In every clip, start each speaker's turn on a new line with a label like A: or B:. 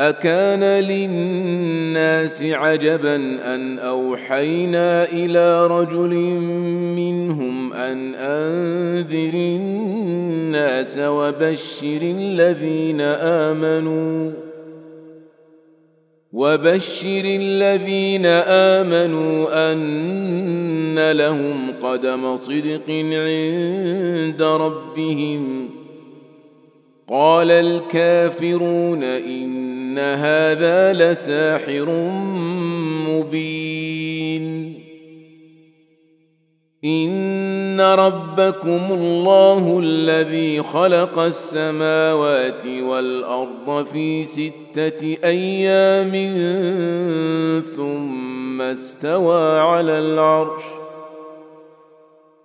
A: أكان للناس عجبا أن أوحينا إلى رجل منهم أن أنذر الناس وبشر الذين آمنوا وبشر الذين آمنوا أن لهم قدم صدق عند ربهم قال الكافرون إن هذا لساحر مبين إن ربكم الله الذي خلق السماوات والأرض في ستة أيام ثم استوى على العرش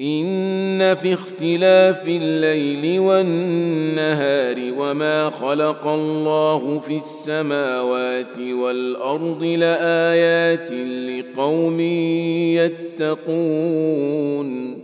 A: إن في اختلاف الليل والنهار وما خلق الله في السماوات والأرض لآيات لقوم يتقون.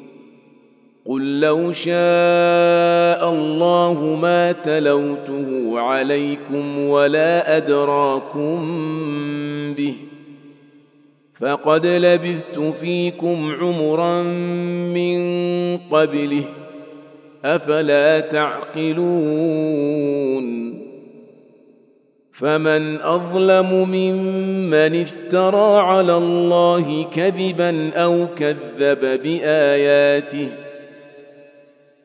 A: قل لو شاء الله ما تلوته عليكم ولا ادراكم به فقد لبثت فيكم عمرا من قبله افلا تعقلون فمن اظلم ممن افترى على الله كذبا أو كذب باياته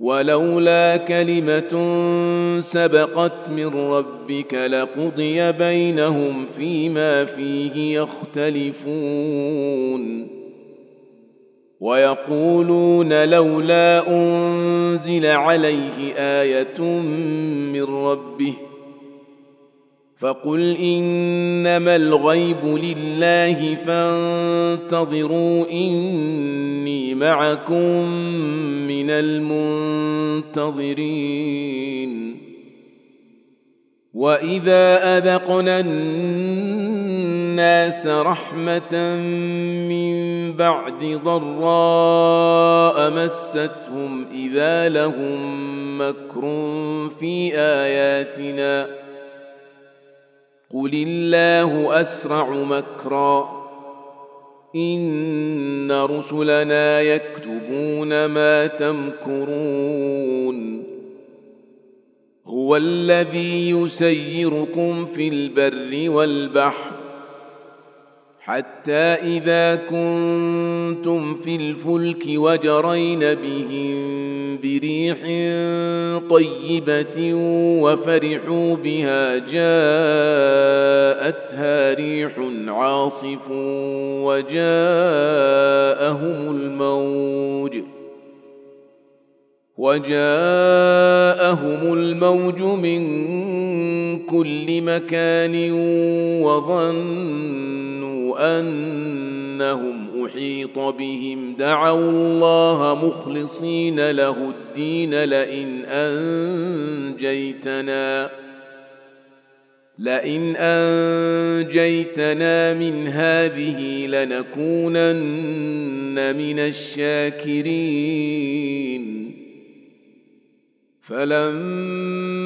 A: ولولا كلمة سبقت من ربك لقضي بينهم فيما فيه يختلفون. ويقولون لولا أنزل عليه آية من ربه فقل إنما الغيب لله فانتظروا إني معكم من المنتظرين. وإذا أذقنا الناس رحمة من بعد ضراء مستهم إذا لهم مكر في آياتنا. قل الله اسرع مكرا ان رسلنا يكتبون ما تمكرون هو الذي يسيركم في البر والبحر حتى إذا كنتم في الفلك وجرين بهم بريح طيبة وفرحوا بها جاءتها ريح عاصف وجاءهم الموج وجاءهم الموج من كل مكان وظنوا أنهم أحيط بهم. دعوا الله مخلصين له الدين لئن أنجيتنا لئن أنجيتنا من هذه لنكونن من الشاكرين. فلما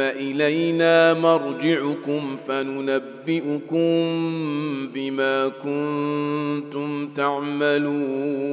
A: إلينا مرجعكم فننبئكم بما كنتم تعملون.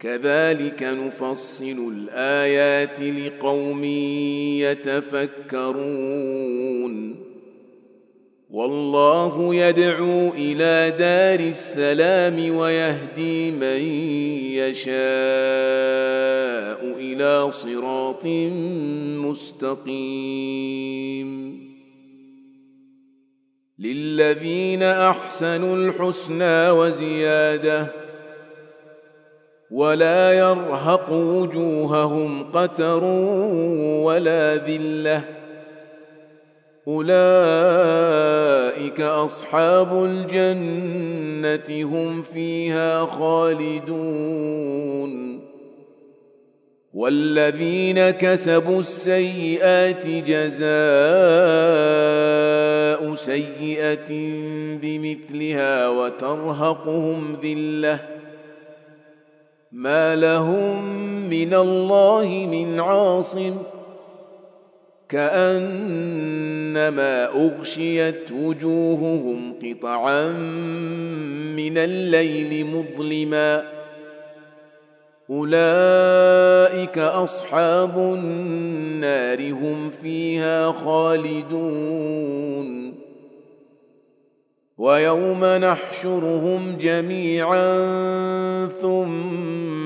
A: كذلك نفصل الآيات لقوم يتفكرون. والله يدعو إلى دار السلام ويهدي من يشاء إلى صراط مستقيم. للذين أحسنوا الحسنى وزيادة ولا يرهق وجوههم قتر ولا ذلة. أولئك أصحاب الجنة هم فيها خالدون. والذين كسبوا السيئات جزاء سيئة بمثلها وترهقهم ذلة. ما لهم من الله من عاصم كأنما أغشيت وجوههم قطعا من الليل مظلما أولئك أصحاب النار هم فيها خالدون ويوم نحشرهم جميعا ثم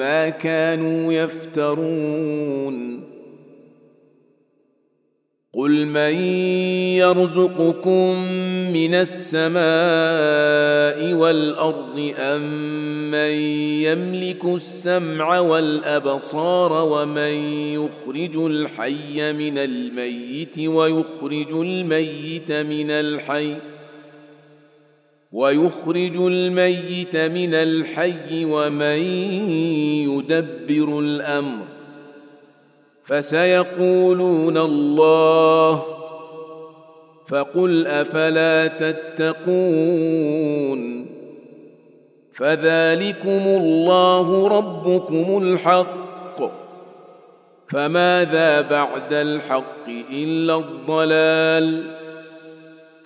A: ما كانوا يفترون. قل من يرزقكم من السماء والأرض امن من يملك السمع والأبصار ومن يخرج الحي من الميت ويخرج الميت من الحي ويخرج الميت من الحي ومن يدبر الأمر. فسيقولون الله فقل أفلا تتقون. فذلكم الله ربكم الحق. فماذا بعد الحق إلا الضلال؟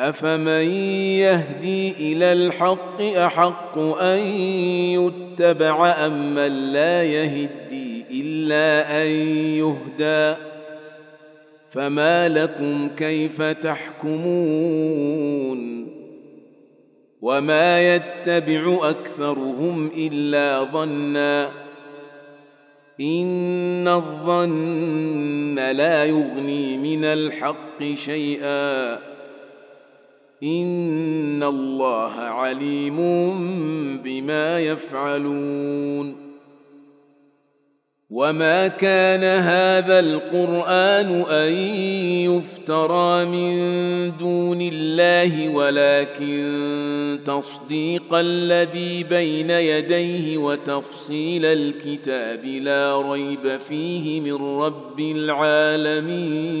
A: افمن يهدي إلى الحق احق ان يتبع ام من لا يهدي الا ان يهدى فما لكم كيف تحكمون وما يتبع اكثرهم الا ظنا ان الظن لا يغني من الحق شيئا ان الله عليم بما يفعلون وما كان هذا القران ان يفترى من دون الله ولكن تصديق الذي بين يديه وتفصيل الكتاب لا ريب فيه من رب العالمين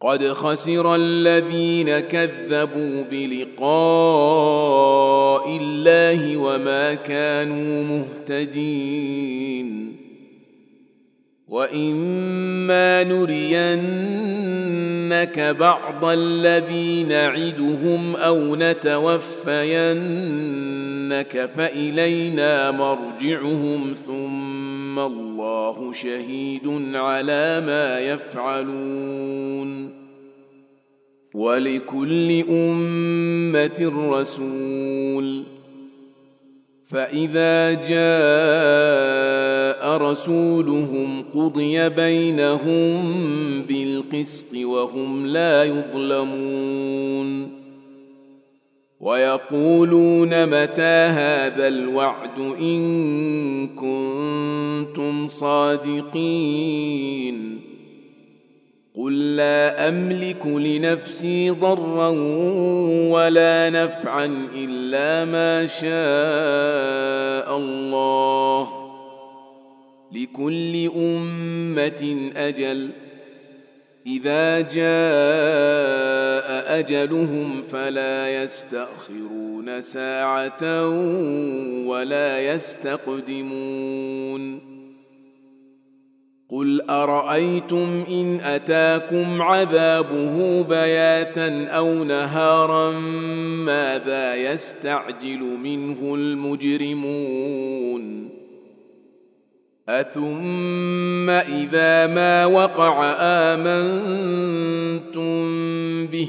A: قد خسر الذين كذبوا بلقاء الله وما كانوا مهتدين. وإما نرينك بعض الذي نعدهم أو نتوفينك فإلينا مرجعهم ثم الله شهيد على ما يفعلون. ولكل أمة رسول. فإذا جاء رسولهم قضي بينهم بالقسط بالقسط وهم لا يظلمون. ويقولون متى هذا الوعد إن كنتم صادقين قل لا أملك لنفسي ضرا ولا نفعا إلا ما شاء الله لكل أمة أجل إذا جاء أجلهم فلا يستأخرون ساعة ولا يستقدمون. قل أرأيتم إن أتاكم عذابه بياتا أو نهارا ماذا يستعجل منه المجرمون؟ أثم إذا ما وقع آمنتم به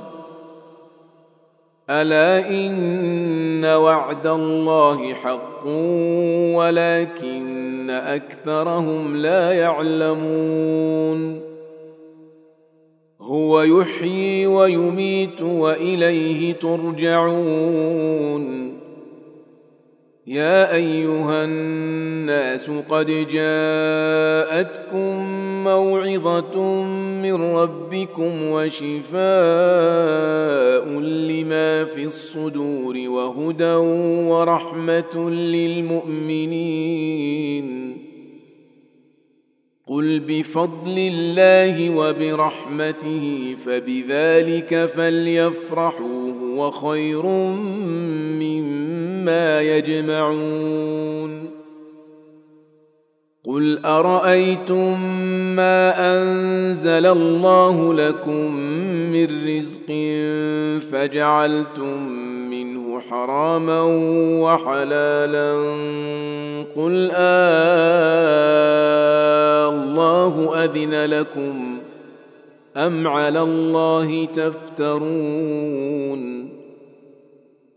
A: ألا إن وعد الله حق ولكن أكثرهم لا يعلمون هو يحيي ويميت وإليه ترجعون يا أيها الناس قد جاءتكم موعظة من ربكم وشفاء لما في الصدور وهدى ورحمة للمؤمنين. قل بفضل الله وبرحمته فبذلك فليفرحوا هو خير مما يجمعون. قل ارايتم ما انزل الله لكم من رزق فجعلتم منه حراما وحلالا قل آه الله اذن لكم ام على الله تفترون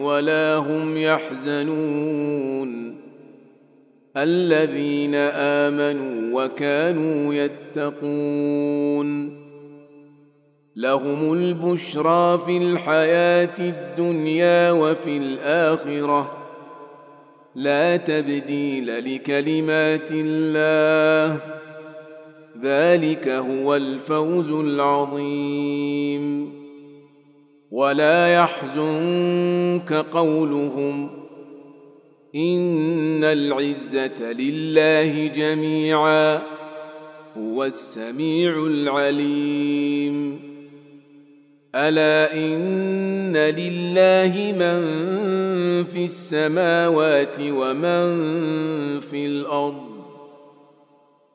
A: ولا هم يحزنون. الذين آمنوا وكانوا يتقون. لهم البشرى في الحياة الدنيا وفي الآخرة. لا تبديل لكلمات الله. ذلك هو الفوز العظيم. ولا يحزنك قولهم إن العزة لله جميعا هو السميع العليم. ألا إن لله من في السماوات ومن في الأرض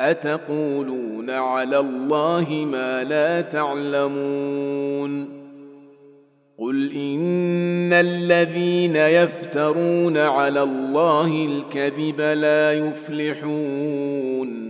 A: أتقولون على الله ما لا تعلمون قل إن الذين يفترون على الله الكذب لا يفلحون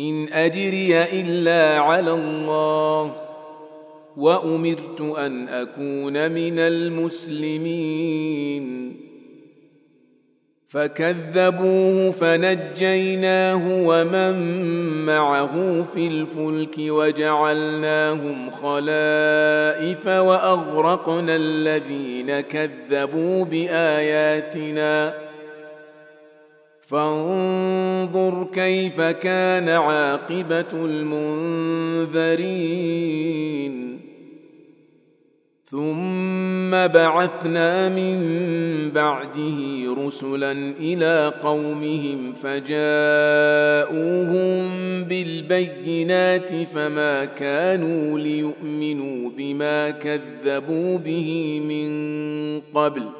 A: إن أجري إلا على الله وأمرت أن أكون من المسلمين. فكذبوه فنجيناه ومن معه في الفلك وجعلناهم خلائف وأغرقنا الذين كذبوا بآياتنا. فانظر كيف كان عاقبة المنذرين. ثم بعثنا من بعده رسلا إلى قومهم فجاءوهم بالبينات فما كانوا ليؤمنوا بما كذبوا به من قبل.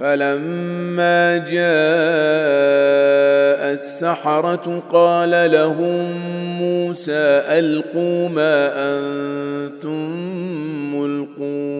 A: فلما جاء السحرة قال لهم موسى ألقوا ما أنتم ملقون.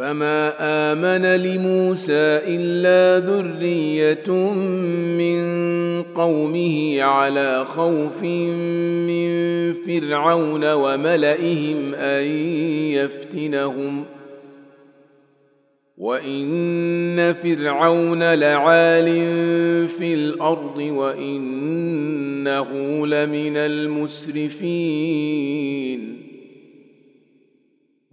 A: فما امن لموسى الا ذريه من قومه على خوف من فرعون وملئهم ان يفتنهم وان فرعون لعال في الأرض وانه لمن المسرفين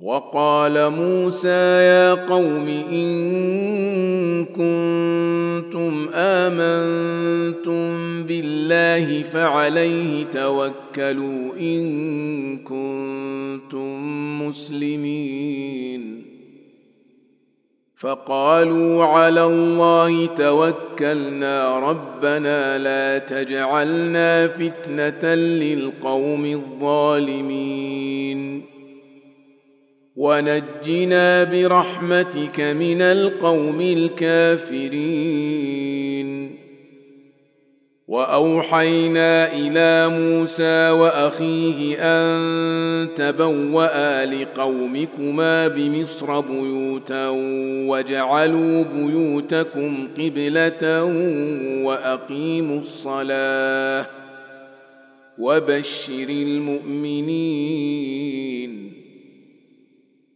A: وقال موسى يا قوم إن كنتم آمنتم بالله فعليه توكلوا إن كنتم مسلمين. فقالوا على الله توكلنا ربنا لا تجعلنا فتنة للقوم الظالمين. ونجنا برحمتك من القوم الكافرين. وأوحينا إلى موسى وأخيه أن تبوأ لقومكما بمصر بيوتا وجعلوا بيوتكم قبلة وأقيموا الصلاة وبشر المؤمنين.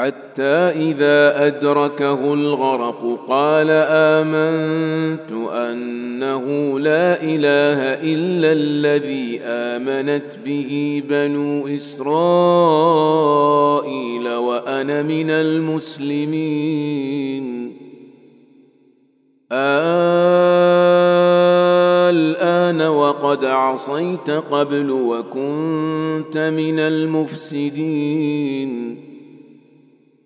A: حتى إذا أدركه الغرق قال آمنت أنه لا إله إلا الذي آمنت به بنو إسرائيل وأنا من المسلمين. الآن وقد عصيت قبل وكنت من المفسدين.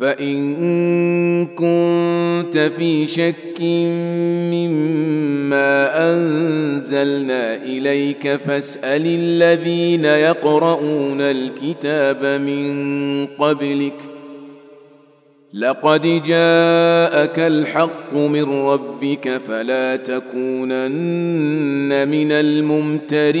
A: فإن كنت في شك مما أنزلنا إليك فاسأل الذين يقرؤون الكتاب من قبلك لقد جاءك الحق من ربك فلا تكونن من الممترين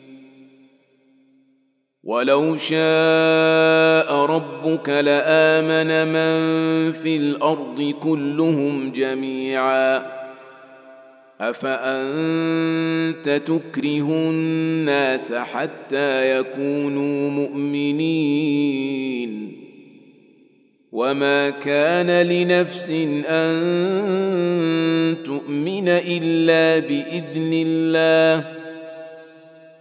A: ولو شاء ربك لآمن من في الأرض كلهم جميعا. أفأنت تكره الناس حتى يكونوا مؤمنين؟ وما كان لنفس أن تؤمن إلا بإذن الله.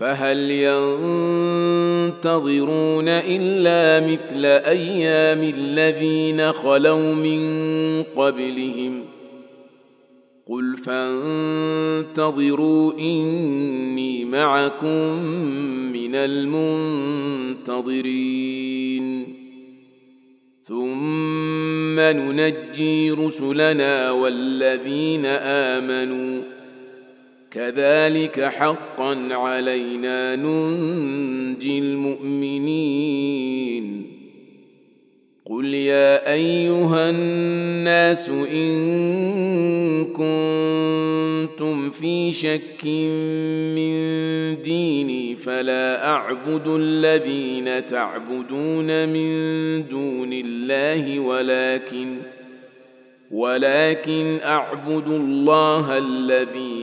A: فهل ينتظرون إلا مثل أيام الذين خلوا من قبلهم قل فانتظروا إني معكم من المنتظرين ثم ننجي رسلنا والذين آمنوا كذلك حقا علينا ننجي المؤمنين. قل يا أيها الناس إن كنتم في شك من ديني فلا أعبد الذين تعبدون من دون الله ولكن ولكن أعبد الله الذي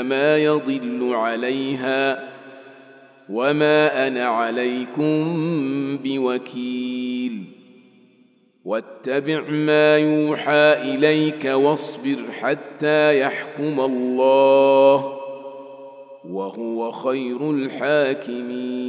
A: إنما يضل عليها وما أنا عليكم بوكيل. واتبع ما يوحى إليك واصبر حتى يحكم الله وهو خير الحاكمين.